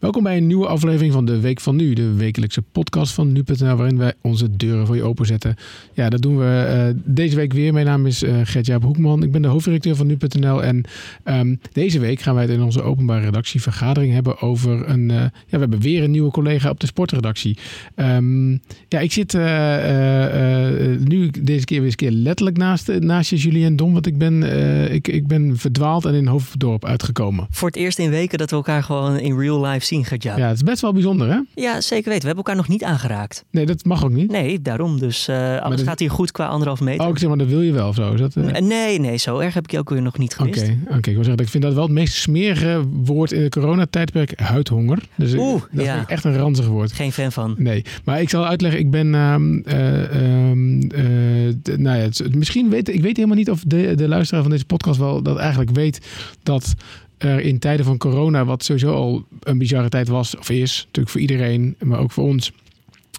Welkom bij een nieuwe aflevering van de Week van Nu, de wekelijkse podcast van nu.nl, waarin wij onze deuren voor je openzetten. Ja, dat doen we uh, deze week weer. Mijn naam is uh, Gert-Jaap Hoekman, ik ben de hoofdredacteur van nu.nl en um, deze week gaan wij het in onze openbare redactievergadering hebben over een, uh, ja, we hebben weer een nieuwe collega op de sportredactie. Um, ja, ik zit nu deze keer weer eens keer letterlijk naast, naast je Julien Dom, want ik ben, ik, ik ben verdwaald en in Hoofddorp uitgekomen. Voor het eerst in weken dat we elkaar gewoon in real life zien. Ja, het is best wel bijzonder, hè? Ja, zeker weten. We hebben elkaar nog niet aangeraakt. Nee, dat mag ook niet. Nee, daarom. Dus uh, alles dat... gaat hier goed qua anderhalf meter. Oh, ik zeg maar, dat wil je wel of zo? Is dat, uh... Nee, nee, zo erg heb ik je ook weer nog niet gemist. Oké, okay, okay. ik wil zeggen, ik vind dat wel het meest smerige woord in de coronatijdperk, huidhonger. Dus Oeh, dat ja. echt een ranzig woord. Geen fan van. Nee, maar ik zal uitleggen, ik ben, uh, nou ja, het, misschien weet, ik weet helemaal niet of de, de luisteraar van deze podcast wel dat eigenlijk weet dat er in tijden van corona, wat sowieso al een bizarre tijd was, of is, natuurlijk voor iedereen, maar ook voor ons,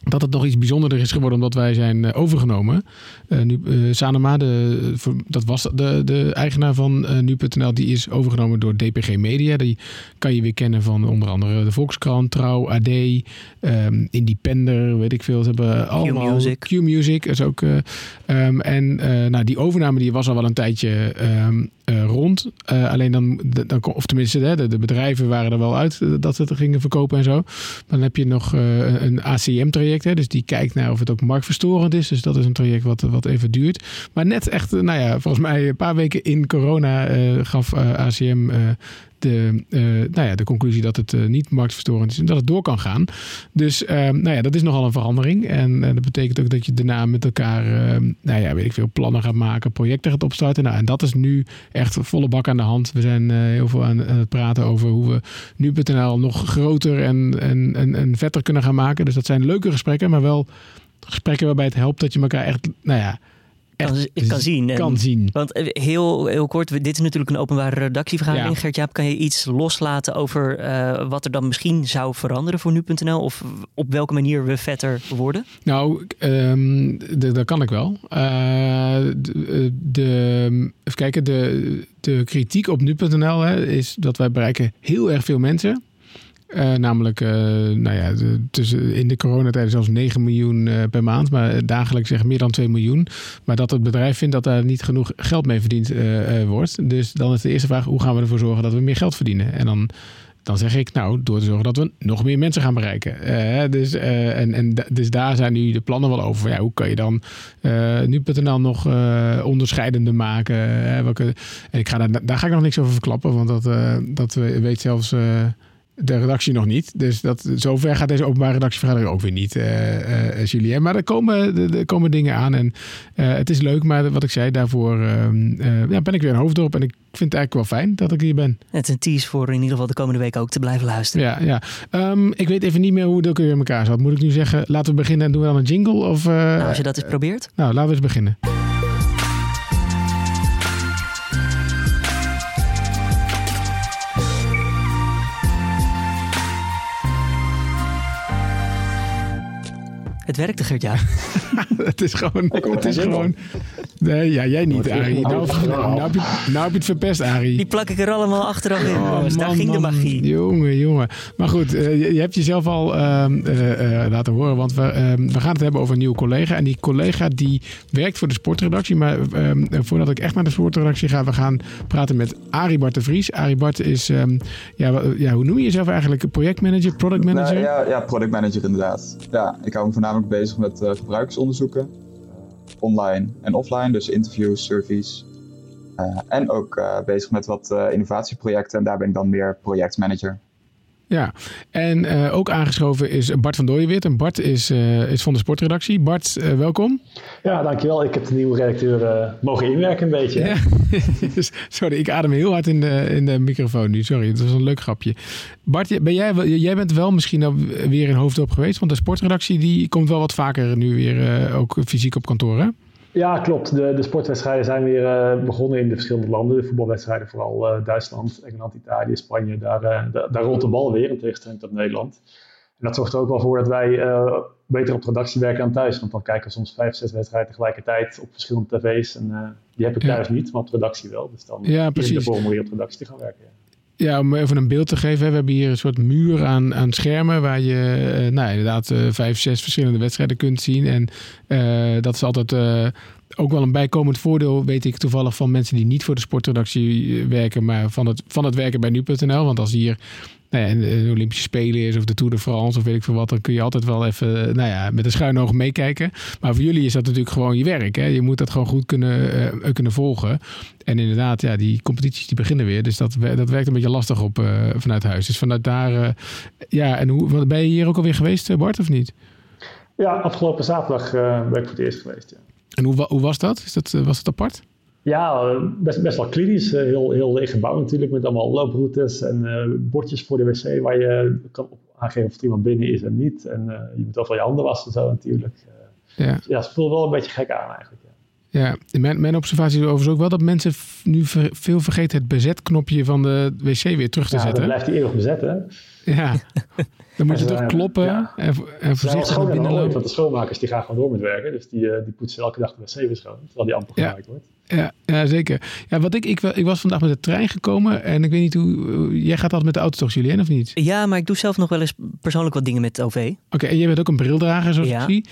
dat het nog iets bijzonderder is geworden omdat wij zijn overgenomen. Uh, nu, uh, Sanema, de, dat was de, de eigenaar van uh, nu.nl, die is overgenomen door DPG Media. Die kan je weer kennen van onder andere de Volkskrant, Trouw, AD, um, Independer, weet ik veel. Ze hebben allemaal Q-Music. Q-Music is ook. Um, en nou, die overname die was al wel een tijdje um, rond. alleen dan, dan, of tenminste, de, de, bedrijven waren er wel uit dat ze het gingen verkopen en zo. Dan heb je nog een ACM-traject, dus die kijkt naar of het ook marktverstorend is. Dus dat is een traject wat, wat even duurt. Maar net echt, nou ja, volgens mij een paar weken in corona gaf uh, De, nou ja, de conclusie dat het niet marktverstorend is en dat het door kan gaan. Dus nou ja, dat is nogal een verandering. En dat betekent ook dat je daarna met elkaar, nou ja, weet ik veel, plannen gaat maken, projecten gaat opstarten. Nou, en dat is nu echt volle bak aan de hand. We zijn heel veel aan, aan, het praten over hoe we nu.nl nog groter en, en, en, en vetter kunnen gaan maken. Dus dat zijn leuke gesprekken, maar wel gesprekken waarbij het helpt dat je elkaar echt, nou ja, kan, kan zien. Kan zien. Want heel, heel kort, dit is natuurlijk een openbare redactievergadering. Ja. Gert-Jaap, kan je iets loslaten over uh, wat er dan misschien zou veranderen voor nu.nl? Of op welke manier we vetter worden? Nou, um, dat kan ik wel. Uh, de, de, even kijken, de, de kritiek op nu.nl is dat wij bereiken heel erg veel mensen. Uh, namelijk, uh, nou ja, tussen, in de coronatijd zelfs 9 miljoen uh, per maand, maar dagelijks zeg meer dan 2 miljoen. Maar dat het bedrijf vindt dat daar niet genoeg geld mee verdiend wordt. Dus dan is de eerste vraag, hoe gaan we ervoor zorgen dat we meer geld verdienen? En dan, dan zeg ik, nou, door te zorgen dat we nog meer mensen gaan bereiken. dus, en, en, dus daar zijn nu de plannen wel over. Ja, hoe kan je dan nu.nl nog onderscheidender maken? welke, en ik ga daar, daar ga ik nog niks over verklappen, want dat, dat weet zelfs de redactie nog niet. Dus dat, zover gaat deze openbare redactievergadering ook weer niet, uh, uh, Julien. Maar er komen, er komen dingen aan en uh, het is leuk. Maar wat ik zei, daarvoor ja, ben ik weer een hoofddorp. En ik vind het eigenlijk wel fijn dat ik hier ben. Het is een tease voor in ieder geval de komende week ook te blijven luisteren. Ja, ja. Um, ik weet even niet meer hoe het ook weer in elkaar zat. Moet ik nu zeggen, laten we beginnen en doen we dan een jingle? Of, nou, als je dat eens probeert. Nou, laten we eens beginnen. Het werkte, Gert, ja. het is gewoon... Het is gewoon nee, ja, jij niet, Arie. Nou, nou, nou, heb je, nou heb je het verpest, Arie. Die plak ik er allemaal achteraf in. Oh, dus man, daar ging man, de magie. Jongen, jongen. Maar goed, uh, je, je, hebt jezelf al uh, uh, laten horen. Want we, we gaan het hebben over een nieuwe collega. En die collega die werkt voor de sportredactie. Maar voordat ik echt naar de sportredactie ga... we gaan praten met Arie Bart de Vries. Arie Bart is... Um, ja, ja, hoe noem je jezelf eigenlijk? Projectmanager, product manager? Nou, ja, ja, product manager inderdaad. Ja, ik hou me voornamelijk bezig met uh, gebruikersonderzoeken. Uh, online en offline, dus interviews, surveys. Uh, en ook bezig met wat innovatieprojecten. En daar ben ik dan meer projectmanager. Ja, en uh, ook aangeschoven is Bart van Dooyenweert. En Bart is, uh, is van de sportredactie. Bart, uh, welkom. Ja, dankjewel. Ik heb de nieuwe redacteur mogen inwerken een beetje. Ja. Sorry, ik adem heel hard in de, in de microfoon nu. Sorry, dat was een leuk grapje. Bart, ben jij, jij bent wel misschien weer in hoofdop geweest. Want de sportredactie die komt wel wat vaker nu weer ook fysiek op kantoor, hè? Ja, klopt. De, de sportwedstrijden zijn weer uh, begonnen in de verschillende landen. De voetbalwedstrijden, vooral uh, Duitsland, Engeland, Italië, Spanje. Daar, uh, daar, daar, rolt de bal weer in tegenstelling tot Nederland. En dat zorgt er ook wel voor dat wij beter op redactie werken dan thuis. Want dan kijken we soms vijf, zes wedstrijden tegelijkertijd op verschillende tv's. En die heb ik thuis ja. niet, maar op redactie wel. Dus dan ja, precies. de om weer op redactie te gaan werken. Ja. Ja, om even een beeld te geven. We hebben hier een soort muur aan, aan schermen waar je uh, nou, inderdaad uh, vijf, zes verschillende wedstrijden kunt zien. En uh, dat is altijd ook wel een bijkomend voordeel, weet ik toevallig van mensen die niet voor de sportredactie werken, maar van het, van het werken bij nu.nl. Want als hier nou ja, de Olympische Spelen is of de Tour de France of weet ik veel wat, dan kun je altijd wel even nou ja, met een schuin oog meekijken. Maar voor jullie is dat natuurlijk gewoon je werk. Hè? Je moet dat gewoon goed kunnen, uh, kunnen volgen. En inderdaad, ja, die competities die beginnen weer. Dus dat, dat werkt een beetje lastig op uh, vanuit huis. Dus vanuit daar, uh, ja, en hoe, ben je hier ook alweer geweest, Bart, of niet? Ja, afgelopen zaterdag ben ik voor het eerst geweest, ja. En hoe, hoe was dat? Is dat was het apart? Ja, best, best wel klinisch. Heel, heel leeg gebouw natuurlijk, met allemaal looproutes en uh, bordjes voor de wc waar je kan aangeven of er iemand binnen is en niet. En uh, je moet overal je handen wassen zo natuurlijk. Ja. ja, het voelt wel een beetje gek aan eigenlijk. Ja, ja mijn, mijn observatie is overigens ook wel dat mensen nu ver, veel vergeten het bezetknopje van de wc weer terug te ja, zetten. Ja, dan blijft hij eeuwig bezet hè. Ja, dan moet je toch kloppen ja. en, en voorzichtig naar binnen lopen. Want de schoonmakers die gaan gewoon door met werken. Dus die, die poetsen elke dag de wc weer schoon. Terwijl die amper gebruikt wordt. Ja, ja, zeker. Ja, wat ik, ik, ik was vandaag met de trein gekomen en ik weet niet hoe. Jij gaat altijd met de auto toch, Julien, of niet? Ja, maar ik doe zelf nog wel eens persoonlijk wat dingen met OV. Oké, okay, en jij bent ook een brildrager, zoals ja. ik zie.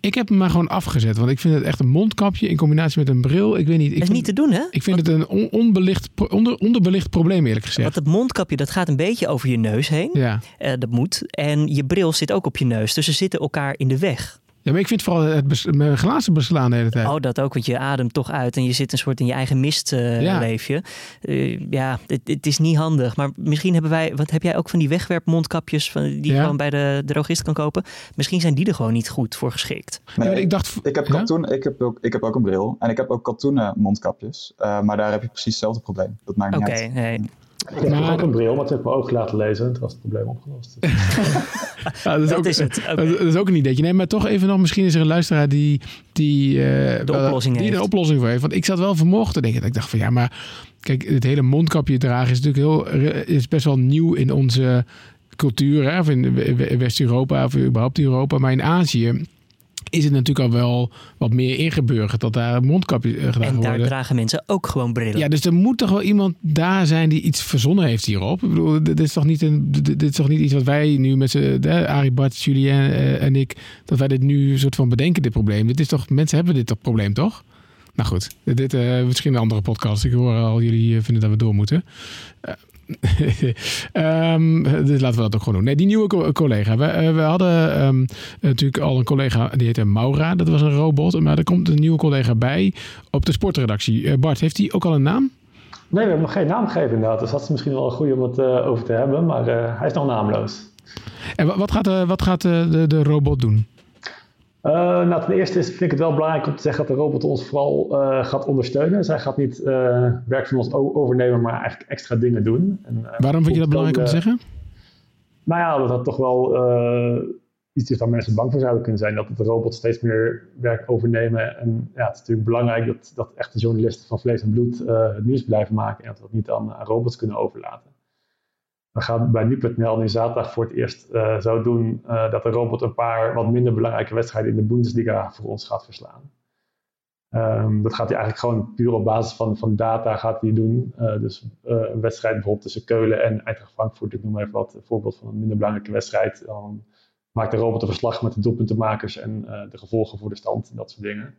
Ik heb hem maar gewoon afgezet, want ik vind het echt een mondkapje in combinatie met een bril. Ik weet niet. Ik dat is vind, niet te doen, hè? Ik vind het een on, onbelicht, onder, onderbelicht probleem, eerlijk gezegd. Want het mondkapje dat gaat een beetje over je neus heen. Ja. Uh, dat moet. En je bril zit ook op je neus, dus ze zitten elkaar in de weg. Ja, maar ik vind vooral het bes mijn glazen beslaan de hele tijd. Oh, dat ook, want je ademt toch uit en je zit een soort in je eigen mistleefje. Uh, ja, uh, ja het, het, is niet handig. Maar misschien hebben wij, wat heb jij ook van die wegwerpmondkapjes van, die je gewoon bij de drogist kan kopen? Misschien zijn die er gewoon niet goed voor geschikt. Nee, ik, ik dacht- ik heb ja? katoen, ik, heb ook, ik heb ook een bril en ik heb ook katoenen mondkapjes. Uh, maar daar heb je precies hetzelfde probleem. Dat maakt Oké, niet uit. nee. Ik heb Maar- ook een bril, maar toen heb ik mijn oog laten lezen en toen was het probleem opgelost. Dus Ja, dat, is Dat ook, is het, dat is ook een ideetje. Nee, maar toch even nog, misschien is er een luisteraar die, die, eh, De wel- oplossing die heeft. een oplossing voor heeft. Want ik zat wel vanmorgen te denken. Dat ik dacht van ja, maar kijk, het hele mondkapje dragen is natuurlijk heel, is best wel nieuw in onze cultuur. Hè? Of in West-Europa of überhaupt Europa. Maar in Azië is het natuurlijk al wel wat meer ingeburgerd dat daar mondkapjes eh, gedaan En daar worden. dragen mensen ook gewoon brillen. Ja, dus er moet toch wel iemand daar zijn die iets verzonnen heeft hierop. Ik bedoel, dit is toch niet, een, dit is toch niet iets wat wij nu met z'n, Arie Bart, Julien eh, en ik, dat wij dit nu soort van bedenken, dit probleem. Dit is toch, mensen hebben dit toch probleem, toch? Nou goed, dit uh, misschien een andere podcast. Ik hoor al, jullie eh, vinden dat we door moeten. Uh, um, dus laten we dat ook gewoon doen. Nee, die nieuwe co collega. We, uh, we hadden um, natuurlijk al een collega, die heette Maura. Dat was een robot. Maar er komt een nieuwe collega bij op de sportredactie. Uh, Bart, heeft hij ook al een naam? Nee, we hebben nog geen naam gegeven inderdaad. Dus dat is misschien wel een goede om het uh, over te hebben. Maar uh, hij is nog naamloos. En wat gaat, wat gaat de, de robot doen? Uh, nou, ten eerste is, vind ik het wel belangrijk om te zeggen dat de robot ons vooral uh, gaat ondersteunen. Zij gaat niet uh, werk van ons overnemen, maar eigenlijk extra dingen doen. En, Waarom vind je dat belangrijk om te zeggen? Nou ja, dat dat toch wel iets is waar mensen bang voor zouden kunnen zijn. Dat de robot steeds meer werk overnemen. En ja, het is natuurlijk belangrijk dat, dat echte journalisten van vlees en bloed het nieuws blijven maken. En dat we dat niet aan, aan robots kunnen overlaten. We gaan bij nu.nl nu zaterdag voor het eerst uh, zo doen uh, dat de robot een paar wat minder belangrijke wedstrijden in de Bundesliga voor ons gaat verslaan. Um, dat gaat hij eigenlijk gewoon puur op basis van, van data gaat hij doen. Uh, dus een wedstrijd bijvoorbeeld tussen Keulen en Eintracht Frankfurt, ik noem maar even wat, voorbeeld van een minder belangrijke wedstrijd. Dan maakt de robot een verslag met de doelpuntenmakers en de gevolgen voor de stand en dat soort dingen.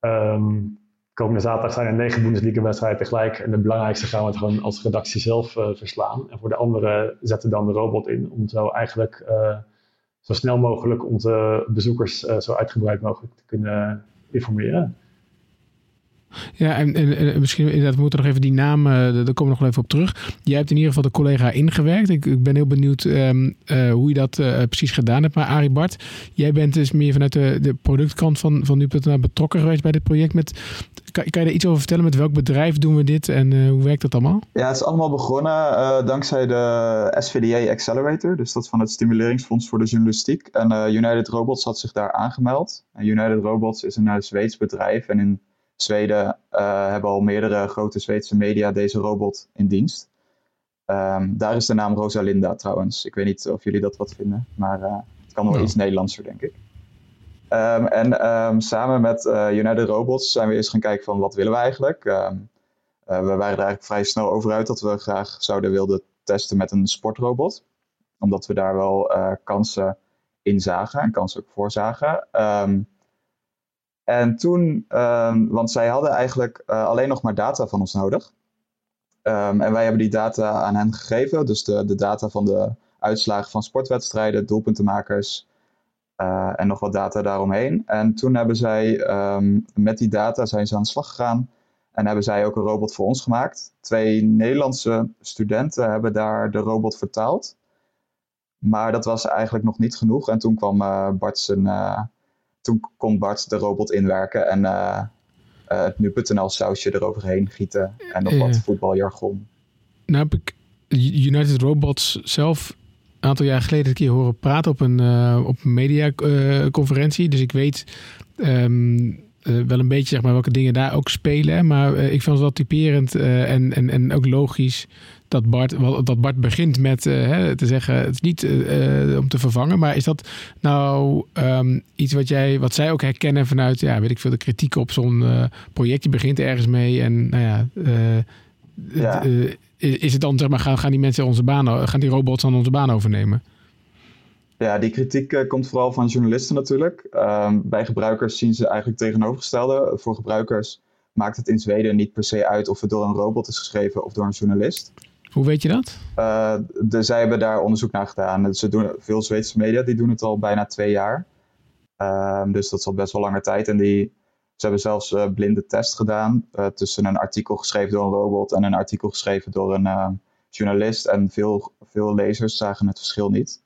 Um, komende zaterdag zijn er negen Bundesliga-wedstrijden tegelijk. En de belangrijkste gaan we het gewoon als redactie zelf uh, verslaan. En voor de andere zetten dan de robot in om zo eigenlijk uh, zo snel mogelijk onze bezoekers uh, zo uitgebreid mogelijk te kunnen informeren. Ja, en, en, en, misschien inderdaad, we moeten nog even die naam, uh, daar komen we nog even op terug. Jij hebt in ieder geval de collega ingewerkt. Ik, ik ben heel benieuwd um, uh, hoe je dat uh, precies gedaan hebt. Maar Arie Bart, jij bent dus meer vanuit de, de productkant van, van nu.nl betrokken geweest bij dit project. Met, kan, kan, je daar iets over vertellen? Met welk bedrijf doen we dit en hoe werkt dat allemaal? Ja, het is allemaal begonnen dankzij de SVDA Accelerator. Dus dat van het Stimuleringsfonds voor de Journalistiek. En United Robots had zich daar aangemeld. En United Robots is een Zweeds bedrijf en in Zweden uh, hebben al meerdere grote Zweedse media deze robot in dienst. Um, daar is de naam Rosalinda trouwens. Ik weet niet of jullie dat wat vinden, maar uh, het kan wel Ja. iets Nederlandser, denk ik. Um, en um, samen met uh, United Robots zijn we eerst gaan kijken van wat willen we eigenlijk. we waren er eigenlijk vrij snel over uit dat we graag zouden wilden testen met een sportrobot. Omdat we daar wel kansen in zagen en kansen ook voor zagen. Ehm, en toen, ehm, want zij hadden eigenlijk alleen nog maar data van ons nodig. Ehm, en wij hebben die data aan hen gegeven. Dus de, de data van de uitslagen van sportwedstrijden, doelpuntenmakers uh, en nog wat data daaromheen. En toen hebben zij um, met die data zijn ze aan de slag gegaan. En hebben zij ook een robot voor ons gemaakt. Twee Nederlandse studenten hebben daar de robot vertaald. Maar dat was eigenlijk nog niet genoeg. En toen kwam uh, Bart zijn, toen kon Bart de robot inwerken. En uh, het nu.nl sausje eroverheen gieten en nog wat voetbaljargon. Nou heb ik United Robots zelf een aantal jaar geleden een keer horen praten op een, uh, op een mediaconferentie. dus ik weet ehm, eh, wel een beetje zeg maar, welke dingen daar ook spelen. Maar ik vond het wel typerend en, en, en ook logisch dat Bart, dat Bart begint met hè, te zeggen: het is niet om te vervangen. Maar is dat nou um, iets wat, jij, wat zij ook herkennen vanuit, ja, weet ik veel, de kritiek op zo'n project? Je begint ergens mee en nou ja. ja. is het dan, zeg maar, gaan, gaan die mensen onze baan, gaan die robots dan onze baan overnemen? Ja, die kritiek komt vooral van journalisten natuurlijk. Um, bij gebruikers zien ze eigenlijk tegenovergestelde. Voor gebruikers maakt het in Zweden niet per se uit of het door een robot is geschreven of door een journalist. Hoe weet je dat? Uh, de, zij hebben daar onderzoek naar gedaan. Ze doen, veel Zweedse media die doen het al bijna twee jaar. Uh, dus dat is al best wel lange tijd. En die, ze hebben zelfs uh, blinde test gedaan uh, tussen een artikel geschreven door een robot en een artikel geschreven door een journalist. En veel, veel lezers zagen het verschil niet.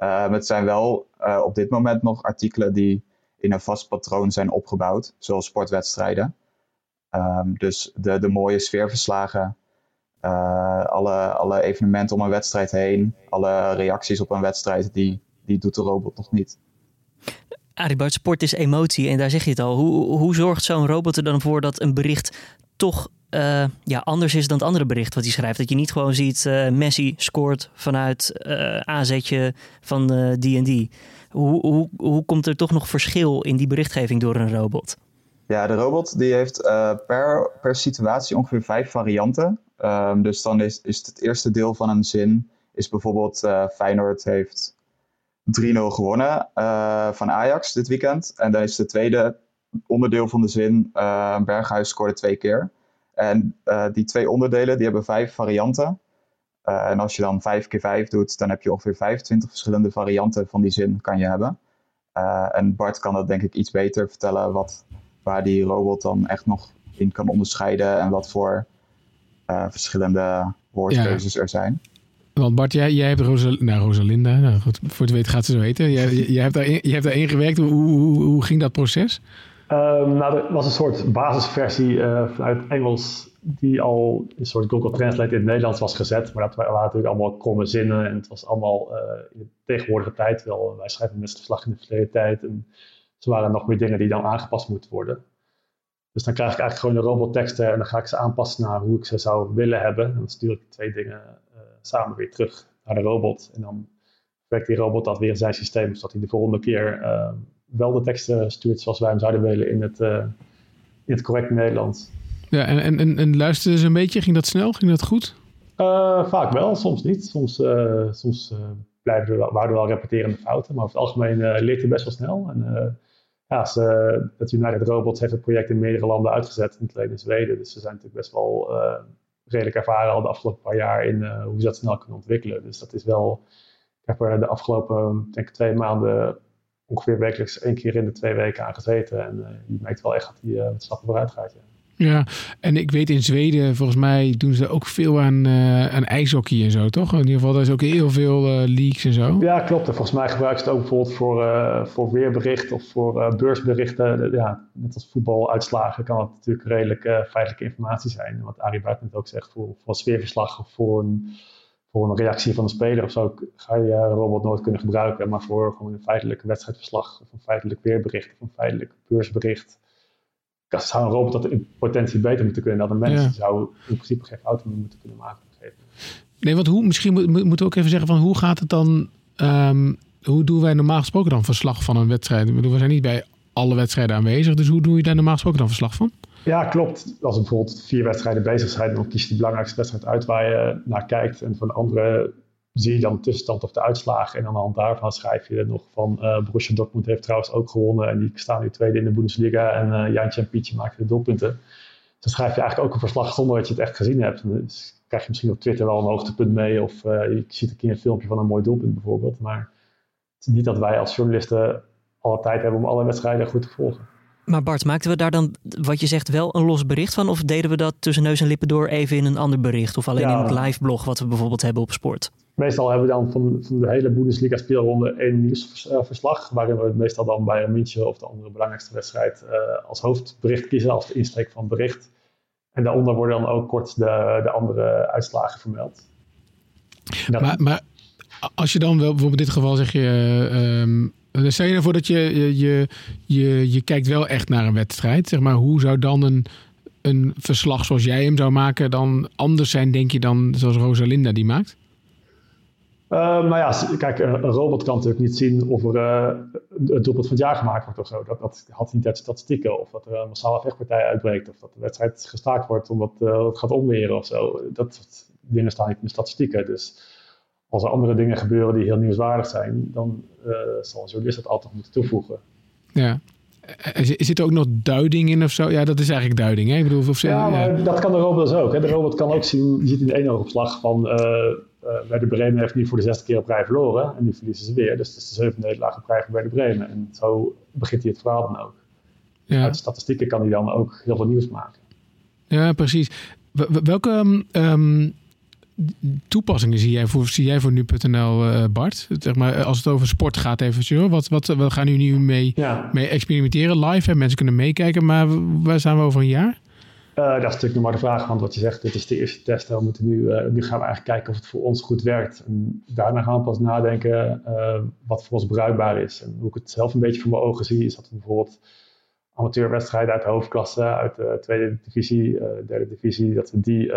Ehm, het zijn wel op dit moment nog artikelen die in een vast patroon zijn opgebouwd, zoals sportwedstrijden. Um, dus de, de mooie sfeerverslagen uh, alle, alle evenementen om een wedstrijd heen, alle reacties op een wedstrijd, die, die doet de robot nog niet. Arie sport is emotie en daar zeg je het al. Hoe, hoe zorgt zo'n robot er dan voor dat een bericht toch uh, ja, anders is dan het andere bericht wat hij schrijft? Dat je niet gewoon ziet uh, Messi scoort vanuit uh, aanzetje van die. Hoe, hoe, hoe komt er toch nog verschil in die berichtgeving door een robot? Ja, de robot die heeft per, per situatie ongeveer vijf varianten. Um, dus dan is, is het eerste deel van een zin, is bijvoorbeeld Feyenoord heeft 3-0 gewonnen van Ajax dit weekend. En dan is het tweede onderdeel van de zin, Berghuis scoorde twee keer. En die twee onderdelen, die hebben vijf varianten. en als je dan 5 keer 5 doet, dan heb je ongeveer 25 verschillende varianten van die zin kan je hebben. en Bart kan dat denk ik iets beter vertellen, wat, waar die robot dan echt nog in kan onderscheiden en wat voor verschillende woordkeuzes er zijn. Want Bart, jij, jij hebt Rosal nou, Rosalinda, nou goed, voor het weten gaat ze zo heten. Jij, jij, hebt, daar in, je hebt daarin gewerkt. Hoe, hoe, hoe ging dat proces? Um, nou, er was een soort basisversie uh, vanuit Engels die al een soort Google Translate in het Nederlands was gezet. Maar dat waren natuurlijk allemaal kromme zinnen en het was allemaal uh, in de tegenwoordige tijd wel. Wij schrijven met verslag in de verleden tijd en er waren nog meer dingen die dan aangepast moeten worden. Dus dan krijg ik eigenlijk gewoon de robotteksten en dan ga ik ze aanpassen naar hoe ik ze zou willen hebben. En dan stuur ik twee dingen samen weer terug naar de robot. En dan werkt die robot dat weer in zijn systeem, zodat hij de volgende keer uh, wel de teksten stuurt zoals wij hem zouden willen in het, uh, in het correcte Nederlands. Ja, en, en, en luisterde ze een beetje? Ging dat snel? Ging dat goed? vaak wel, soms niet. Soms, soms blijven er, waren er wel repeterende fouten, maar over het algemeen leert hij best wel snel. En, ja, ze, het United Robots heeft het project in meerdere landen uitgezet, niet alleen in Zweden. Dus ze zijn natuurlijk best wel redelijk ervaren al de afgelopen paar jaar in hoe ze dat snel kunnen ontwikkelen. Dus dat is wel, ik heb er de afgelopen denk ik, twee maanden ongeveer wekelijks één keer in de twee weken aan gezeten. En uh, je merkt wel echt dat hij met stappen vooruit gaat. Ja. Ja, en ik weet in Zweden, volgens mij doen ze ook veel aan, uh, aan ijshockey en zo, toch? In ieder geval, er is ook heel veel uh, leaks en zo. Ja, klopt. En volgens mij gebruiken ze het ook bijvoorbeeld voor, uh, voor weerbericht of voor beursberichten. Ja, net als voetbaluitslagen kan het natuurlijk redelijk feitelijke informatie zijn. Wat Arie Buiten ook zegt, voor, voor sfeerverslag of voor een, voor een reactie van een speler of zo, ga je een robot nooit kunnen gebruiken. Maar voor gewoon een feitelijk wedstrijdverslag of een feitelijk weerbericht of een feitelijk beursbericht zou een robot dat in potentie beter moeten kunnen dan een mens. Ja. zou in principe geen fouten moeten kunnen maken. Nee, want hoe, misschien moeten we ook even zeggen van hoe gaat het dan... Um, hoe doen wij normaal gesproken dan verslag van een wedstrijd? Ik bedoel, we zijn niet bij alle wedstrijden aanwezig, dus hoe doe je daar normaal gesproken dan verslag van? Ja, klopt. Als er bijvoorbeeld vier wedstrijden bezig zijn, dan kies je de belangrijkste wedstrijd uit waar je naar kijkt. En van de andere zie je dan de tussenstand of de uitslagen. En aan de hand daarvan schrijf je er nog van uh, Borussia Dortmund heeft trouwens ook gewonnen. En die staan nu tweede in de Bundesliga. En uh, Jantje en Pietje maken de doelpunten. Dan schrijf je eigenlijk ook een verslag zonder dat je het echt gezien hebt. Dus krijg je misschien op Twitter wel een hoogtepunt mee. Of uh, je ziet een keer een filmpje van een mooi doelpunt bijvoorbeeld. Maar het is niet dat wij als journalisten alle tijd hebben om alle wedstrijden goed te volgen. Maar Bart, maakten we daar dan, wat je zegt, wel een los bericht van? Of deden we dat tussen neus en lippen door even in een ander bericht? Of alleen in het live blog wat we bijvoorbeeld hebben op sport? Meestal hebben we dan van, van de hele Bundesliga speelronde één nieuwsverslag. Waarin we meestal dan bij een München of de andere belangrijkste wedstrijd uh, als hoofdbericht kiezen. Als de insteek van bericht. En daaronder worden dan ook kort de, de andere uitslagen vermeld. Maar, maar als je dan wel, bijvoorbeeld in dit geval zeg je... Um, stel je ervoor dat je, je, je, je kijkt wel echt naar een wedstrijd. Zeg maar, hoe zou dan een, een verslag zoals jij hem zou maken dan anders zijn, denk je, dan zoals Rosalinda die maakt? Uh, nou ja, kijk, een, robot kan natuurlijk niet zien of er uh, het doelpunt van het jaar gemaakt wordt of zo. Dat, dat had niet uit statistieken. Of dat er een massale vechtpartij uitbreekt. Of dat de wedstrijd gestaakt wordt omdat het gaat omweren of zo. Dat soort dingen staan niet in de statistieken. Dus als er andere dingen gebeuren die heel nieuwswaardig zijn, dan zal een journalist dat altijd moeten toevoegen. Ja. Zit er ook nog duiding in of zo? Ja, dat is eigenlijk duiding. Hè? Ik bedoel, of ze, ja, maar ja. dat kan de robot dus ook. Hè? De robot kan ook zien, je ziet in de ene oogopslag van uh, bij de Bremen heeft nu voor de zesde keer op rij verloren. En nu verliezen ze weer. Dus het is de zevende nederlaag op rij bij de Bremen. En zo begint hij het verhaal dan ook. Ja. Uit statistieken kan hij dan ook heel veel nieuws maken. Ja, precies. Welke um, toepassingen zie jij voor, zie jij voor nu.nl, uh, Bart? Zeg maar, als het over sport gaat eventjes. Wat, wat, wat gaan jullie nu mee, ja. mee experimenteren live? Hè? Mensen kunnen meekijken, maar waar zijn we over een jaar? Uh, dat is natuurlijk nog maar de vraag, want wat je zegt, dit is de eerste test. We moeten nu, uh, nu gaan we eigenlijk kijken of het voor ons goed werkt. En daarna gaan we pas nadenken wat voor ons bruikbaar is. En hoe ik het zelf een beetje voor mijn ogen zie, is dat we bijvoorbeeld amateurwedstrijden uit de hoofdklasse, uit de tweede divisie, derde divisie, dat we die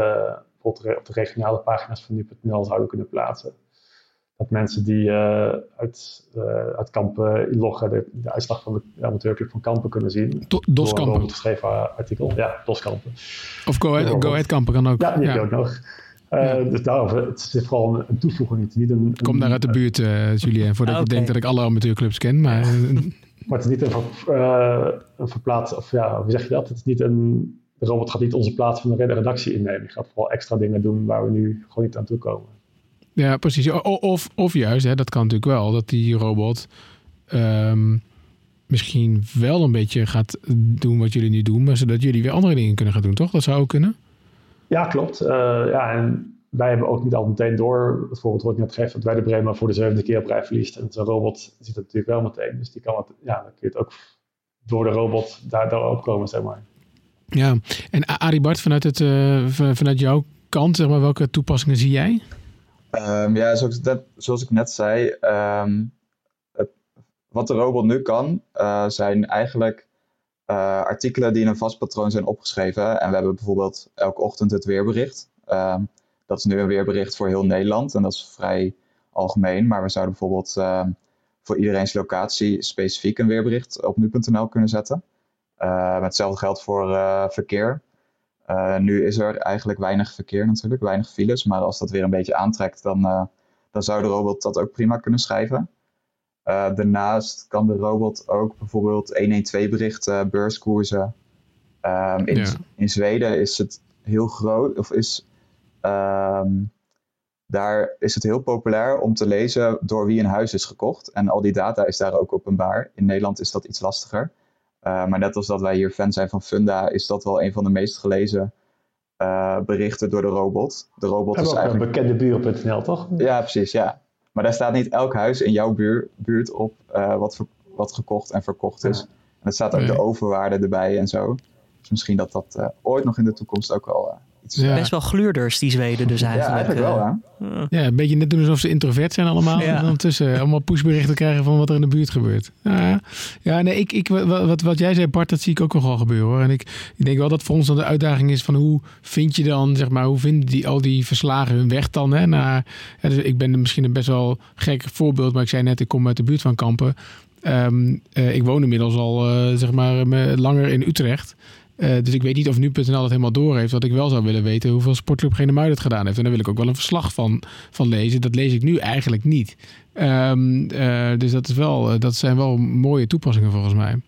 bijvoorbeeld op de regionale pagina's van nu.nl zouden kunnen plaatsen dat mensen die uh, uit, uh, uit Kampen inloggen de, de, uitslag van de amateurclub van Kampen kunnen zien. Do Dos Kampen. Een geschreven artikel. Ja, Dos Kampen. Of Go Ahead, Go Ahead Kampen kan ook. Ja, die ja. ook nog. Uh, ja. Dus daarom, het is vooral een, een toevoeging. Niet, niet een, Kom daar uit de buurt, uh, Julien, voordat okay. je denkt dat ik alle amateurclubs ken. Maar, maar het is niet een, ver, een verplaats, of ja, hoe zeg je dat? Het is niet een, de robot gaat niet onze plaats van de redactie innemen. Die gaat vooral extra dingen doen waar we nu gewoon niet aan toe komen. Ja, precies. Of, of juist, hè, dat kan natuurlijk wel, dat die robot um, misschien wel een beetje gaat doen wat jullie nu doen, maar zodat jullie weer andere dingen kunnen gaan doen, toch? Dat zou ook kunnen? Ja, klopt. Uh, ja, en wij hebben ook niet al meteen door, het voorbeeld wat ik net geef, dat wij de Bremen voor de zevende keer op rij verliest. En zo'n robot ziet dat natuurlijk wel meteen. Dus die kan het, ja, dan kun je het ook door de robot daar, daarop komen, zeg maar. Ja, en Arie Bart, vanuit, het, uh, vanuit jouw kant, zeg maar, welke toepassingen zie jij? Um, ja, zoals ik, net, zoals ik net zei, het, wat de robot nu kan, uh, zijn eigenlijk uh, artikelen die in een vast patroon zijn opgeschreven. En we hebben bijvoorbeeld elke ochtend het weerbericht. Um, dat is nu een weerbericht voor heel Nederland en dat is vrij algemeen. Maar we zouden bijvoorbeeld voor iedereen's locatie specifiek een weerbericht op nu.nl kunnen zetten. Uh, hetzelfde geldt voor verkeer. Uh, nu is er eigenlijk weinig verkeer natuurlijk, weinig files. Maar als dat weer een beetje aantrekt, dan, dan zou de robot dat ook prima kunnen schrijven. Uh, daarnaast kan de robot ook bijvoorbeeld 112 berichten, beurskoersen. Um, in, ja. in Zweden is het heel groot, of is, um, daar is het heel populair om te lezen door wie een huis is gekocht. En al die data is daar ook openbaar. In Nederland is dat iets lastiger. Uh, maar net als dat wij hier fan zijn van Funda, is dat wel een van de meest gelezen uh, berichten door de robot. De robot is eigenlijk... bekende buren.nl, toch? Ja, precies, ja. Maar daar staat niet elk huis in jouw buur, buurt op uh, wat, ver, wat gekocht en verkocht is. Ja. En er staat ook nee. de overwaarde erbij en zo. Dus misschien dat dat ooit nog in de toekomst ook wel ja. Best wel gluurders, die Zweden dus eigenlijk. Ja, eigenlijk wel, hè? Ja, een beetje net doen alsof ze introvert zijn allemaal. Ja. En ondertussen allemaal pushberichten krijgen van wat er in de buurt gebeurt. Ja, ja nee, ik, ik, wat, wat jij zei Bart, dat zie ik ook nogal gebeuren hoor. En ik, ik denk wel dat voor ons dan de uitdaging is van hoe vind je dan, zeg maar, hoe vinden die, al die verslagen hun weg dan? Hè, naar, ja, dus ik ben misschien een best wel gek voorbeeld, maar ik zei net, ik kom uit de buurt van Kampen. Um, uh, ik woon inmiddels al, uh, zeg maar, langer in Utrecht. Dus ik weet niet of nu.nl het helemaal door heeft. Wat ik wel zou willen weten, hoeveel sportclub Genemuiden het gedaan heeft. En daar wil ik ook wel een verslag van, van lezen. Dat lees ik nu eigenlijk niet. Ehm, dus dat, is wel, dat zijn wel mooie toepassingen volgens mij.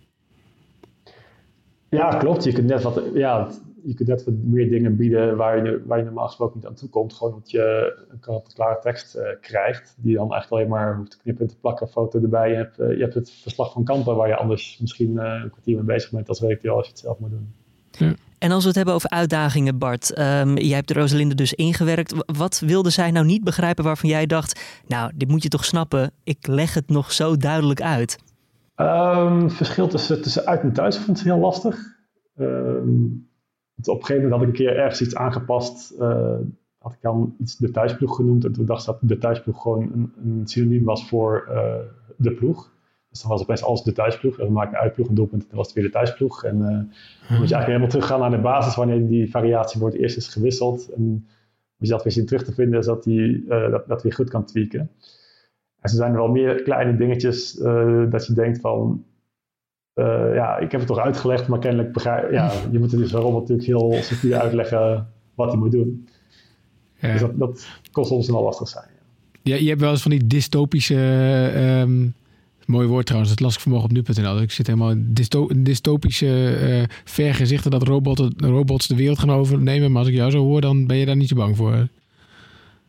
Ja, klopt. Je kunt net wat, ja, je kunt net wat meer dingen bieden waar je, waar je normaal gesproken niet aan toe komt. Gewoon omdat je een klare tekst krijgt, die dan eigenlijk alleen maar hoeft te knippen en te plakken, foto erbij. Je hebt, je hebt het verslag van kampen waar je anders misschien een kwartier mee bezig bent als redacteur als je het zelf moet doen. Ja. En als we het hebben over uitdagingen, Bart. Um, jij hebt de Rosalinde dus ingewerkt. Wat wilde zij nou niet begrijpen waarvan jij dacht... nou, dit moet je toch snappen, ik leg het nog zo duidelijk uit. Um, het verschil tussen, tussen uit en thuis vond ik heel lastig. Um, op een gegeven moment had ik een keer ergens iets aangepast. Uh, had ik dan iets de thuisploeg genoemd. En toen dacht ik dat de thuisploeg gewoon een, een synoniem was voor uh, de ploeg. Dus dan was het best alles de thuisploeg. En we maakten uitploeg een doelpunt. Dan was het weer de thuisploeg. En uh, dan moet je eigenlijk helemaal teruggaan naar de basis. Wanneer die variatie het eerst is gewisseld. En als je dat weer zien terug te vinden, is dat die dat, dat weer goed kan tweaken. En er zijn er wel meer kleine dingetjes dat je denkt van ja, ik heb het toch uitgelegd, maar kennelijk begrijp ja, je moet het dus waarom natuurlijk heel secuur uitleggen wat hij moet doen. Ja. Dus dat, dat kon soms wel lastig zijn. Ja. je hebt wel eens van die dystopische, um, mooi woord trouwens, dat las ik vanmorgen op nu.nl. Ik zit helemaal in dysto dystopische uh, vergezichten dat robots, robots de wereld gaan overnemen. Maar als ik jou zo hoor, dan ben je daar niet zo bang voor.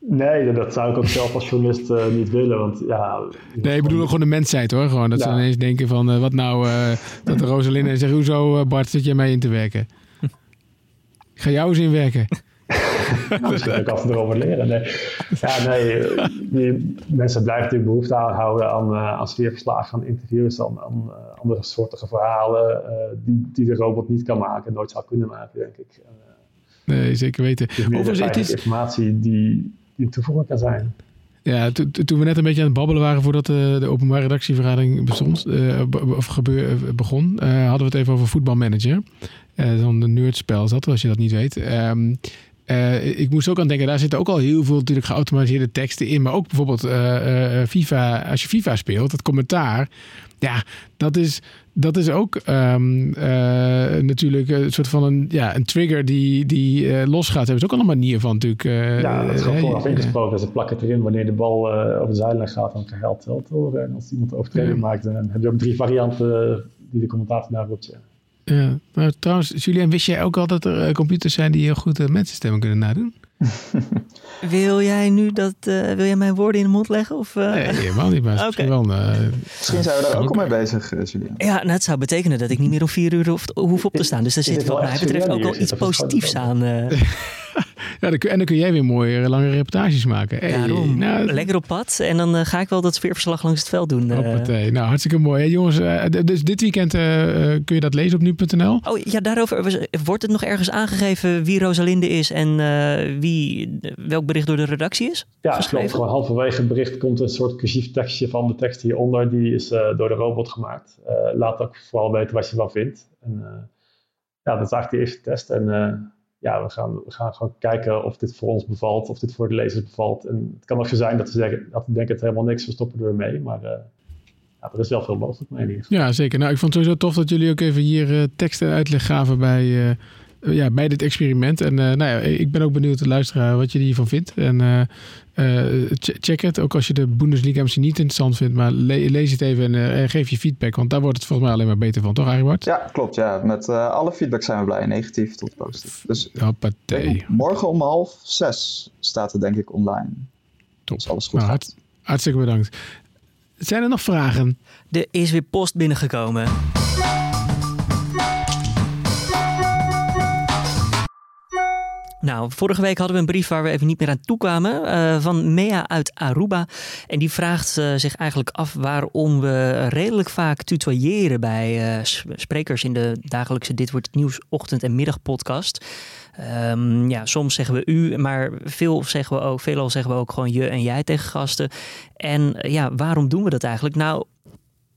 Nee, dat zou ik ook zelf als journalist uh, niet willen. Want, ja, nee, ik bedoel gewoon de mensheid hoor. Gewoon dat ja. ze ineens denken van uh, wat nou, uh, dat de Rosaline zegt, hoezo Bart zit jij mij in te werken? Ik ga jou eens inwerken. nou, kan ik af erover leren. Nee. Ja, nee, die mensen blijven natuurlijk behoefte houden aan, aan sfeerverslagen, aan interviews, aan, aan andere soortige verhalen die, die de robot niet kan maken, nooit zou kunnen maken, denk ik. Nee, zeker weten. Overigens, het is informatie die die toevoeging kan zijn. Ja, toen we net een beetje aan het babbelen waren voordat de, de openbare redactievergadering bestond, uh, of gebeur, begon, uh, hadden we het even over voetbalmanager. Uh, Zo'n nerdspel is dat, als je dat niet weet. Um, uh, ik moest ook aan denken, daar zitten ook al heel veel natuurlijk geautomatiseerde teksten in. Maar ook bijvoorbeeld uh, uh, FIFA, als je FIFA speelt, het commentaar. Ja, dat is, dat is ook um, natuurlijk een soort van een, ja, een trigger die, die losgaat. Daar hebben ze ook al een manier van natuurlijk. ja, dat is gewoon vooraf ingesproken. Ze plakken het erin wanneer de bal over de zijlijn gaat, dan krijg je horen. En als iemand overtreding maakt, dan heb je ook drie varianten die de commentator daar roept. Ja. Maar trouwens, Julien, wist jij ook al dat er computers zijn die heel goed uh, mensenstemmen kunnen nadoen? wil jij nu dat, uh, wil jij mijn woorden in de mond leggen? Of, uh... Nee, helemaal niet, maar okay. wel... Misschien zijn we daar ook al mee bezig, Julien. Ja, nou, het zou betekenen dat ik niet meer om vier uur hoef op te staan. Dus daar zit wat mij betreft ook al iets positiefs aan. ja, en dan kun jij weer mooie lange reportages maken. Hey, Daarom, nou, lekker op pad. En dan uh, ga ik wel dat sfeerverslag langs het veld doen. Uh. Nou, hartstikke mooi. Hey, jongens, uh, dus dit weekend kun je dat lezen op nu.nl? Oh ja, daarover wordt het nog ergens aangegeven wie Rosalinde is en wie, welk bericht door de redactie is? Ja, klopt. Gewoon halverwege het bericht komt een soort cursief tekstje van de tekst hieronder. Die is door de robot gemaakt. laat ook vooral weten wat je wel vindt. En, ja, dat is eigenlijk de eerste test. En ja, we gaan, we gaan gewoon kijken of dit voor ons bevalt, of dit voor de lezers bevalt. En het kan ook zo zijn dat ze zeggen, dat denken het helemaal niks, we stoppen er mee. Maar uh, ja, er is wel veel mogelijk mee. Ja, zeker. Nou, ik vond het sowieso tof dat jullie ook even hier uh, teksten uitleg gaven bij, uh, ja, bij dit experiment. En nou ja, ik ben ook benieuwd te luisteren wat je hiervan vindt. En check het, ook als je de Bundesliga misschien niet interessant vindt, maar le lees het even en geef je feedback, want daar wordt het volgens mij alleen maar beter van, toch Aribart? Ja, klopt. Ja. Met alle feedback zijn we blij, negatief tot positief. Dus morgen om half zes staat het denk ik online. Top. Dus alles goed nou, hart, hartstikke bedankt. Zijn er nog vragen? Er is weer post binnengekomen. Nou, vorige week hadden we een brief waar we even niet meer aan toe kwamen. Uh, van Mea uit Aruba. En die vraagt uh, zich eigenlijk af waarom we redelijk vaak tutoyeren bij uh, sprekers in de dagelijkse Dit wordt het nieuws ochtend- en middagpodcast. Um, ja, soms zeggen we u, maar veel zeggen we ook, veelal zeggen we ook gewoon je en jij tegen gasten. En ja, waarom doen we dat eigenlijk? Nou,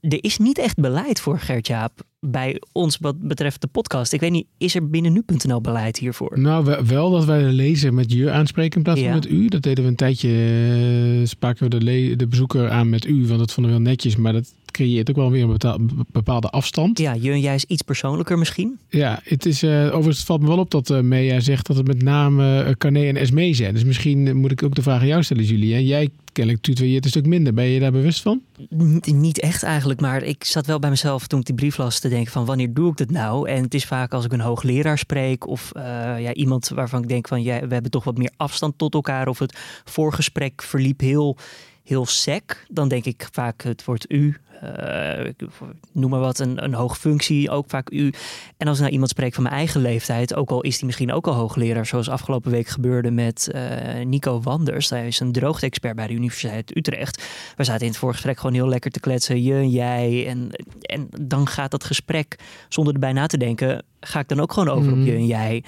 er is niet echt beleid voor Gert-Jaap bij ons wat betreft de podcast. Ik weet niet, is er binnen nu.nl beleid hiervoor? Nou, wel dat wij de lezer met je aanspreken in plaats van Ja. met u. Dat deden we een tijdje, eh, spraken we de, de bezoeker aan met u, want dat vonden we heel netjes. Maar dat creëert ook wel weer een bepaalde afstand. Ja, je en jij is iets persoonlijker misschien. Ja, het is, eh, overigens het valt me wel op dat Mea zegt dat het met name uh, Carné en Esmee zijn. Dus misschien moet ik ook de vraag aan jou stellen, Julie. Hè? Jij kennelijk tutoieert een stuk minder. Ben je daar bewust van? Niet echt eigenlijk, maar ik zat wel bij mezelf toen ik die brief las te denken van wanneer doe ik dat nou? En het is vaak als ik een hoogleraar spreek of eh, ja, iemand waarvan ik denk van ja, we hebben toch wat meer afstand tot elkaar of het voorgesprek verliep heel, heel sec. Dan denk ik vaak het woord u. eh, ik noem maar wat, een, een hoge functie, ook vaak u. En als ik nou iemand spreek van mijn eigen leeftijd, ook al is die misschien ook al hoogleraar, zoals afgelopen week gebeurde met eh, Nico Wanders. Hij is een droogte-expert bij de Universiteit Utrecht. We zaten in het voorgesprek gewoon heel lekker te kletsen, je en jij. En, en dan gaat dat gesprek, zonder erbij na te denken, ga ik dan ook gewoon over op je en jij.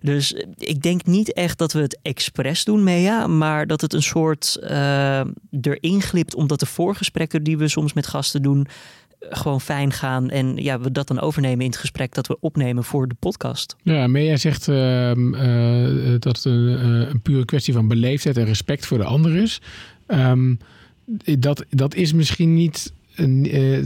Dus eh, ik denk niet echt dat we het expres doen, Mea, maar dat het een soort eh, erin glipt, omdat de voorgesprekken die we soms met gasten doen, eh, gewoon fijn gaan. En ja, we dat dan overnemen in het gesprek dat we opnemen voor de podcast. Ja, Mea zegt ehm, eh, dat het een, pure kwestie van beleefdheid en respect voor de ander is. Ehm, dat, dat is misschien niet.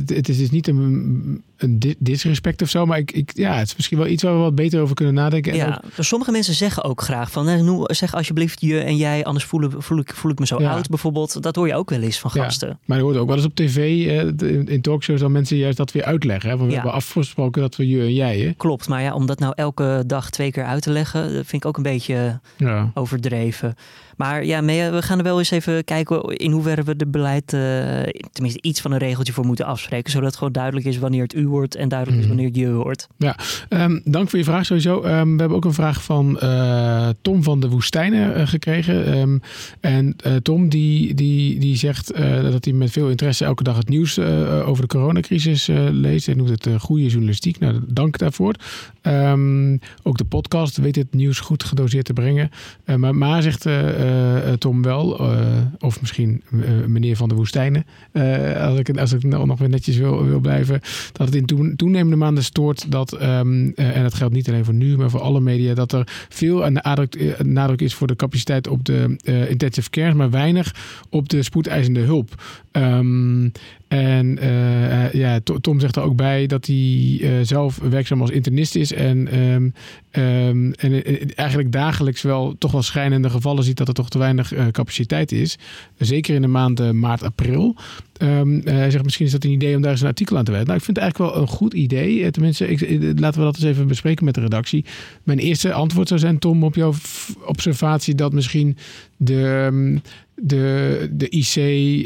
Het is dus niet een, een di- disrespect of zo, maar ik, ik, ja, het is misschien wel iets waar we wat beter over kunnen nadenken. En ook- Ja, dus sommige mensen zeggen ook graag van, noem- zeg alsjeblieft je en jij, anders voel, ik- voel, ik, voel ik me zo Ja. oud bijvoorbeeld. Dat hoor je ook wel eens van Ja. gasten. Maar er hoort ook wel eens op tv, in, in talkshows, dan mensen juist dat weer uitleggen. Hè? We Ja. hebben afgesproken dat we je en jij. Hè? Klopt, maar ja, om dat nou elke dag twee keer uit te leggen, dat vind ik ook een beetje Ja. overdreven. Maar ja, we gaan er wel eens even kijken in hoeverre we de beleid, eh, tenminste iets van een regeltje voor moeten afspreken. Zodat het gewoon duidelijk is wanneer het u wordt en duidelijk Mhm. is wanneer het je hoort. Ehm, dank voor je vraag sowieso. Ehm, we hebben ook een vraag van eh, Tom van de Woestijnen eh, gekregen. Ehm, en eh, Tom die, die, die zegt dat hij met veel interesse elke dag het nieuws over de coronacrisis leest. Hij noemt het goede journalistiek. Nou, dank daarvoor. Ook de podcast weet het nieuws goed gedoseerd te brengen. Maar, maar zegt Tom wel, of misschien meneer van de Woestijnen, als ik, als ik nou nog weer netjes wil, wil blijven, dat het in toen- toenemende maanden stoort dat, ehm, eh, en dat geldt niet alleen voor nu, maar voor alle media, dat er veel aan eh, nadruk is voor de capaciteit op de eh, intensive care, maar weinig op de spoedeisende hulp. Ehm, en eh, eh, ja, To- Tom zegt er ook bij dat hij eh, zelf werkzaam als internist is en, ehm, ehm, en eigenlijk dagelijks wel toch wel schrijnende gevallen ziet dat er toch te weinig capaciteit is. Zeker in de maanden maart, april. Ehm, eh, hij zegt misschien is dat een idee om daar eens een artikel aan te wijden. Nou, ik vind het eigenlijk wel een goed idee. Tenminste, ik, laten we dat eens even bespreken met de redactie. Mijn eerste antwoord zou zijn, Tom, op jouw observatie dat misschien de, de, de IC,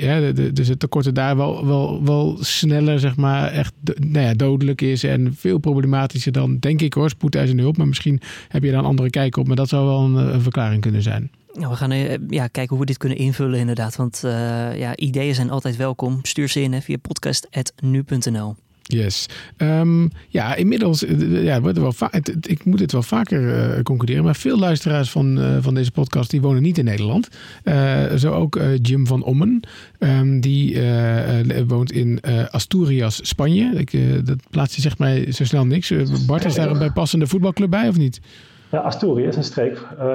hè, de, dus het tekorten daar wel, wel, wel sneller, zeg maar, echt nou ja, dodelijk is en veel problematischer dan, denk ik hoor, spoedeisende hulp. Maar misschien heb je daar een andere kijk op, maar dat zou wel een, een verklaring kunnen zijn. Nou, we gaan eh, ja, kijken hoe we dit kunnen invullen inderdaad. Want eh, ja, ideeën zijn altijd welkom. Stuur ze in hè, via podcast.nu.nl. Yes. Ehm, ja, inmiddels, eh, ja, wordt er wel het- ik moet het wel vaker eh, concluderen, maar veel luisteraars van, eh, van deze podcast die wonen niet in Nederland. Eh, zo ook eh, Jim van Ommen, Ehm, die eh, eh, woont in eh, Asturias, Spanje. Ik, eh, dat plaatsje zegt mij zo snel niks. Eh, Bart, is daar een bijpassende voetbalclub bij of niet? Ja, Asturië is een streek, eh,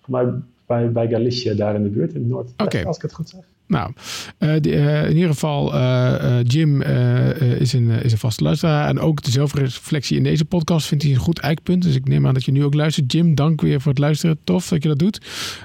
voor mij bij, bij Galicië, daar in de buurt, in het noord. Als ik het goed zeg. Nou, eh, eh, in ieder geval, eh, Jim is, een, is een vaste luisteraar. En ook de zelfreflectie in deze podcast vindt hij een goed eikpunt. Dus ik neem aan dat je nu ook luistert. Jim, dank weer voor het luisteren. Tof dat je dat doet.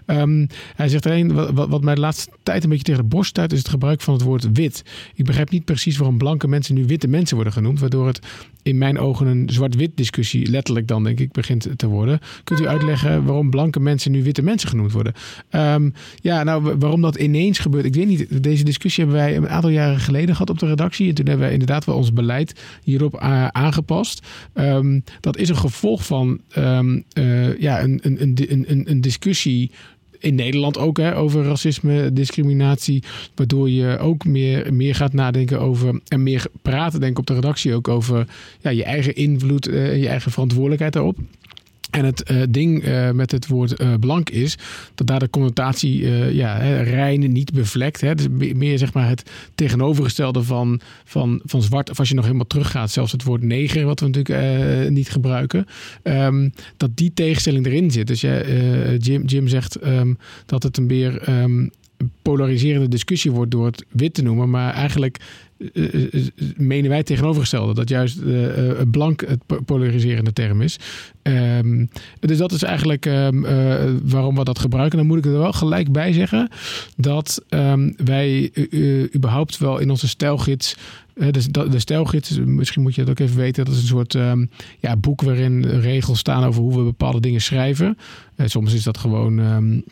Ehm, hij zegt alleen, wat, wat, mij de laatste tijd een beetje tegen de borst stuit... is het gebruik van het woord wit. Ik begrijp niet precies waarom blanke mensen nu witte mensen worden genoemd... waardoor het in mijn ogen een zwart-wit discussie... letterlijk dan, denk ik, begint te worden. Kunt u uitleggen waarom blanke mensen nu witte mensen genoemd worden? Ehm, ja, nou, wa- waarom dat ineens gebeurt... ik weet niet, deze discussie hebben wij een aantal jaren geleden gehad op de redactie. En toen hebben wij inderdaad wel ons beleid hierop aangepast. Ehm, dat is een gevolg van ehm, eh, ja, een, een, een, een, een discussie in Nederland ook hè, over racisme, discriminatie. Waardoor je ook meer, meer gaat nadenken over en meer praten, denk ik op de redactie ook over ja, je eigen invloed eh, en je eigen verantwoordelijkheid daarop. En het uh, ding uh, met het woord uh, blank is dat daar de connotatie ja, hè, rein niet bevlekt. Hè, dus meer zeg maar het tegenovergestelde van, van, van zwart. Of als je nog helemaal teruggaat, zelfs het woord neger, wat we natuurlijk niet gebruiken. Um, dat die tegenstelling erin zit. Dus Jim, Jim zegt um, dat het een meer um, polariserende discussie wordt door het wit te noemen. Maar eigenlijk menen wij tegenovergestelde. Dat juist blank het polariserende term is. Um, dus dat is eigenlijk um, waarom we dat gebruiken. Dan moet ik er wel gelijk bij zeggen dat um, wij überhaupt wel in onze stijlgids de, de stijlgids, misschien moet je dat ook even weten. Dat is een soort ja, boek waarin regels staan over hoe we bepaalde dingen schrijven. Soms is dat gewoon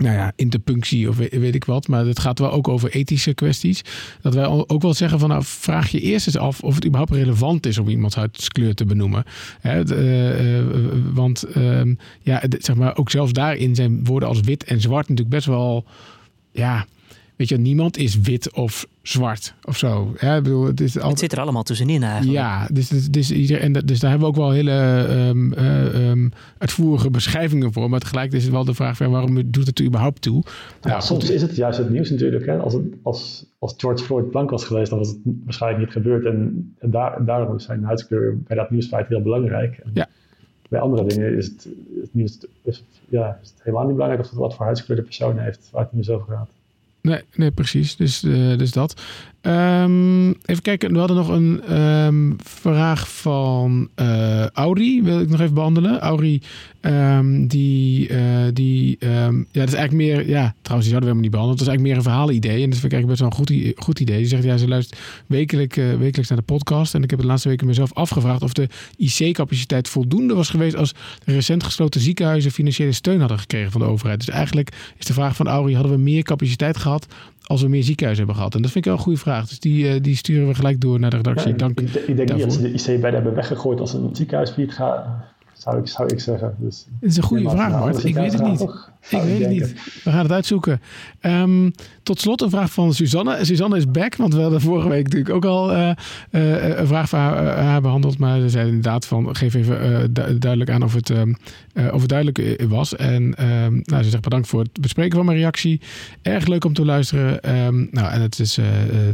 nou ja, interpunctie of weet, ik wat. Maar het gaat wel ook over ethische kwesties. Dat wij ook wel zeggen van nou, vraag je eerst eens af of het überhaupt relevant is om iemands huidskleur te benoemen. Hè, uh, uh, want uh, ja, zeg maar, ook zelfs daarin zijn woorden als wit en zwart natuurlijk best wel ja, Weet je, niemand is wit of zwart of zo. Ja, ik bedoel, het, is altijd... het zit er allemaal tussenin eigenlijk. Ja, dus, dus, dus, en dus daar hebben we ook wel hele um, um, uitvoerige beschrijvingen voor. Maar tegelijk is het wel de vraag van waarom doet het er überhaupt toe? Ja, nou, soms is het juist het nieuws natuurlijk. Hè? Als, het, als, als George Floyd blank was geweest, dan was het waarschijnlijk niet gebeurd. En, en daar, daarom is zijn huidskleur bij dat nieuwsfeit heel belangrijk. En ja. Bij andere dingen is het, het nieuws is, ja, is het helemaal niet belangrijk of het wat voor huidskleur de persoon heeft waar het nieuws over gaat. Nee, nee, precies. Dus, uh, dus dat. Um, even kijken, we hadden nog een um, vraag van uh, Auri, wil ik nog even behandelen. Auri, um, die, uh, die ja, dat is eigenlijk meer, ja, trouwens, die zouden we helemaal niet behandelen. Dat is eigenlijk meer een verhalenidee. En dat vind ik eigenlijk best wel een goed, goed idee. Die zegt, ja, ze luistert wekelijk, wekelijks naar de podcast. En ik heb het laatste weken mezelf afgevraagd of de IC-capaciteit voldoende was geweest als de recent gesloten ziekenhuizen financiële steun hadden gekregen van de overheid. Dus eigenlijk is de vraag van Auri, hadden we meer capaciteit gehad als we meer ziekenhuizen hebben gehad? En dat vind ik wel een goede vraag. Dus die, uh, die sturen we gelijk door naar de redactie. Dank ik, ik denk daarvoor. niet dat ze de IC bij hebben weggegooid als een ziekenhuisgebied gaat. Zou ik, zou ik zeggen. Dus, het is een goede vraag, Bart. Ik weet het niet. Ik weet het niet. We gaan het uitzoeken. Um, tot slot een vraag van Suzanne. Suzanne is back, want we hadden vorige week natuurlijk ook al uh, uh, een vraag van haar, uh, haar, behandeld. Maar ze zei inderdaad van, geef even du duidelijk aan of het, um, of het duidelijk was. En um, nou, ze zegt bedankt voor het bespreken van mijn reactie. Erg leuk om te luisteren. nou, en het is,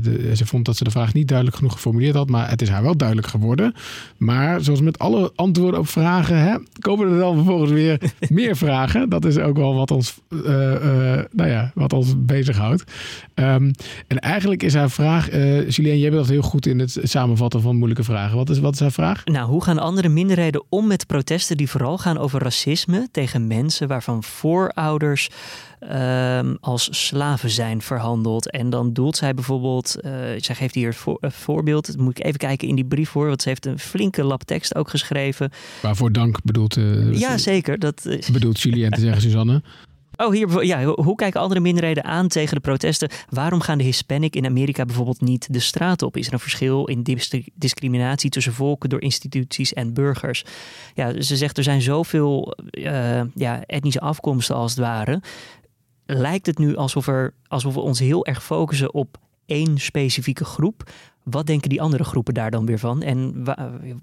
de, ze vond dat ze de vraag niet duidelijk genoeg geformuleerd had. Maar het is haar wel duidelijk geworden. Maar zoals met alle antwoorden op vragen, hè, komen er dan vervolgens weer meer vragen. Dat is ook wel wat ons, nou ja, wat ons bezighoudt. Um, en eigenlijk is haar vraag, uh, Julien, jij bent dat heel goed in het samenvatten van moeilijke vragen. Wat is, wat is haar vraag? Nou, hoe gaan andere minderheden om met protesten die vooral gaan over racisme tegen mensen waarvan voorouders um, als slaven zijn verhandeld? En dan doelt zij bijvoorbeeld, uh, zij geeft hier het voor, uh, voorbeeld, dat moet ik even kijken in die brief voor, want ze heeft een flinke lap tekst ook geschreven. Waarvoor dank bedoelt? ja, zeker. Dat bedoelt Julien te zeggen, Suzanne. Oh, hier, ja, hoe kijken andere minderheden aan tegen de protesten? Waarom gaan de Hispanic in Amerika bijvoorbeeld niet de straat op? Is er een verschil in discriminatie tussen volken door instituties en burgers? Ja, ze zegt er zijn zoveel uh, ja, etnische afkomsten als het ware. Lijkt het nu alsof, er, alsof we ons heel erg focussen op één specifieke groep? Wat denken die andere groepen daar dan weer van? En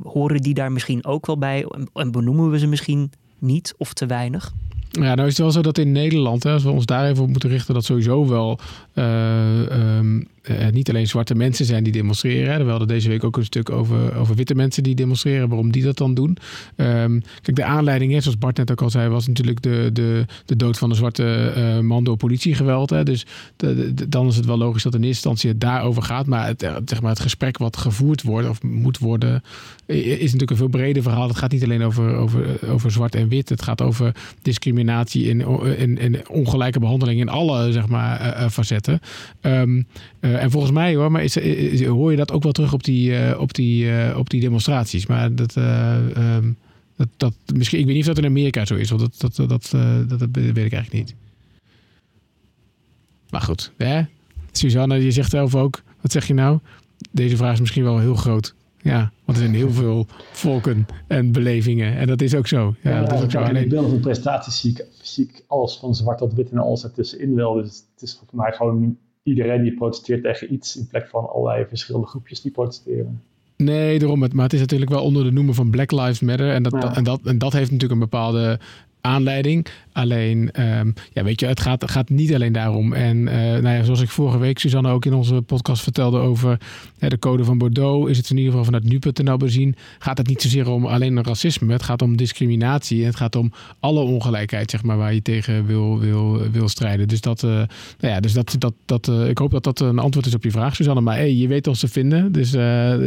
horen die daar misschien ook wel bij? En benoemen we ze misschien niet of te weinig? Ja, nou is het wel zo dat in Nederland, hè, als we ons daar even op moeten richten, dat sowieso wel uh, um, uh, niet alleen zwarte mensen zijn die demonstreren. We hadden deze week ook een stuk over, over witte mensen die demonstreren, waarom die dat dan doen. Um, kijk, de aanleiding, hè, zoals Bart net ook al zei, was natuurlijk de, de, de dood van een zwarte uh, man door politiegeweld. Hè. Dus dan is het wel logisch dat in eerste instantie het daarover gaat. Maar het, zeg maar het gesprek wat gevoerd wordt of moet worden, is natuurlijk een veel breder verhaal. Het gaat niet alleen over, over, over zwart en wit. Het gaat over discriminatie en, en, ongelijke behandeling in alle zeg maar, facetten. Um, en volgens mij hoor, maar is, is, hoor je dat ook wel terug op die, uh, op die, uh, op die demonstraties. Maar dat, um, dat, dat, misschien, ik weet niet of dat in Amerika zo is, want dat, dat, dat, dat, dat weet ik eigenlijk niet. Maar goed, hè? Suzanne, je zegt zelf ook, wat zeg je nou? Deze vraag is misschien wel heel groot. Ja, want er zijn heel veel volken en belevingen. En dat is ook zo. Ja, ja dat is ook zo. Alleen... beeld van prestaties zie ik, zie ik alles van zwart tot wit en alles ertussenin wel. Dus het is voor mij gewoon iedereen die protesteert tegen iets in plek van allerlei verschillende groepjes die protesteren. Nee, daarom. Het, maar het is natuurlijk wel onder de noemer van Black Lives Matter. En dat, Ja. en dat, en dat heeft natuurlijk een bepaalde aanleiding. Alleen, ehm, ja, weet je, het gaat, gaat niet alleen daarom. En eh, nou ja, zoals ik vorige week, Suzanne, ook in onze podcast vertelde over de code van Bordeaux, is het in ieder geval vanuit nu.nl bezien, gaat het niet zozeer om alleen racisme. Het gaat om discriminatie. En het gaat om alle ongelijkheid, zeg maar, waar je tegen wil, wil, wil strijden. Dus dat, eh, nou ja, dus dat, dat, dat eh, ik hoop dat dat een antwoord is op je vraag, Suzanne. Maar hey, je weet ons te vinden. Dus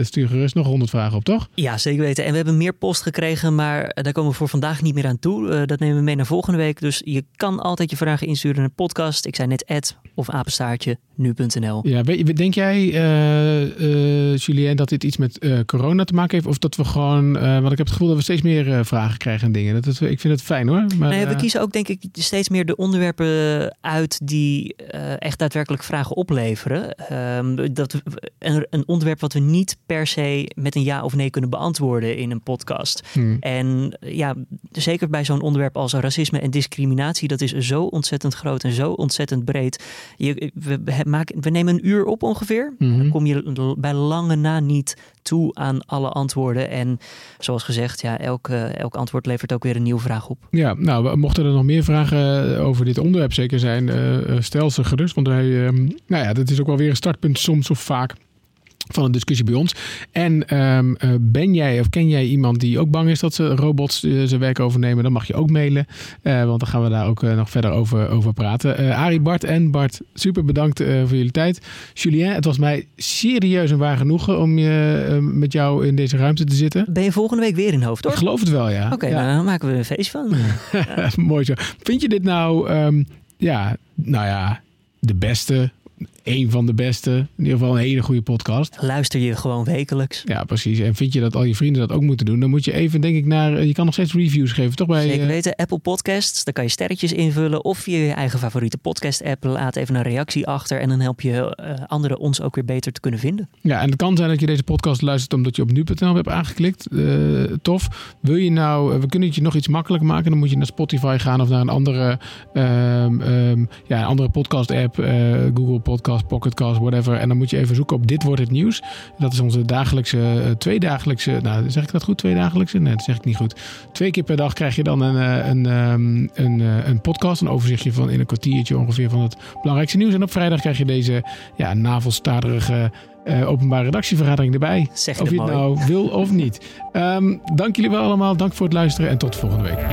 stuur gerust nog honderd vragen op, toch? Ja, zeker weten. En we hebben meer post gekregen, maar daar komen we voor vandaag niet meer aan toe. Dat nemen we mee naar volgende week. Dus je kan altijd je vragen insturen naar de podcast. Ik zei net ad of apenstaartje nu.nl. Ja, denk jij, eh, Julien, dat dit iets met eh, corona te maken heeft? Of dat we gewoon, want ik heb het gevoel dat we steeds meer vragen krijgen en dingen. Dat, ik vind het fijn hoor. Maar, ja, we kiezen ook denk ik steeds meer de onderwerpen uit die echt daadwerkelijk vragen opleveren. Ehm, dat, we- een, een onderwerp wat we niet per se met een ja of nee kunnen beantwoorden in een podcast. hmm. En ja, zeker bij zo'n onderwerp als racisme en discriminatie, dat is zo ontzettend groot en zo ontzettend breed. Je, we, maken, we nemen een uur op ongeveer. Mhm. Dan kom je bij lange na niet toe aan alle antwoorden. En zoals gezegd, ja, elk, elk antwoord levert ook weer een nieuwe vraag op. Ja, nou, mochten er nog meer vragen eh, over dit onderwerp zeker zijn, eh, eh, stel ze gerust. Want wij, ehm, nou ja, dat is ook wel weer een startpunt soms of vaak van een discussie bij ons. En ehm, eh, ben jij of ken jij iemand die ook bang is dat ze robots eh, zijn werk overnemen? Dan mag je ook mailen, eh, want dan gaan we daar ook nog verder over, over praten. Arie, Bart en Bart, super bedankt voor jullie tijd. Julien, het was mij serieus een waar genoegen om je, met jou in deze ruimte te zitten. Ben je volgende week weer in hoofd, Ik hoor? geloof het wel, ja. Oké, ja. nou, dan maken we een feest van. Mooi zo. Vind je dit nou, ehm, ja, nou ja, de beste, een van de beste, in ieder geval een hele goede podcast? Luister je gewoon wekelijks. Ja, precies. En vind je dat al je vrienden dat ook moeten doen? Dan moet je even, denk ik, naar. Je kan nog steeds reviews geven, toch? Bij, Zeker eh, weten, Apple Podcasts, daar kan je sterretjes invullen. Of via je eigen favoriete podcast-app. Laat even een reactie achter. En dan help je eh, anderen ons ook weer beter te kunnen vinden. Ja, en het kan zijn dat je deze podcast luistert omdat je op nu.nl hebt aangeklikt. Eh, tof. Wil je nou, eh, we kunnen het je nog iets makkelijker maken. Dan moet je naar Spotify gaan of naar een andere, ehm, ehm, ja, een andere podcast app. eh, Google Podcast, Pocketcast, whatever. En dan moet je even zoeken op Dit Wordt Het Nieuws. Dat is onze dagelijkse, eh, tweedagelijkse, nou zeg ik dat goed, tweedagelijkse? Nee, dat zeg ik niet goed. Twee keer per dag krijg je dan een, eh, een, ehm, een, eh, een podcast, een overzichtje van in een kwartiertje ongeveer van het belangrijkste nieuws. En op vrijdag krijg je deze ja, navelstaderige openbare redactievergadering erbij. Zeg Of je het mooi. nou wil of niet. Ehm, dank jullie wel allemaal. Dank voor het luisteren en tot volgende week.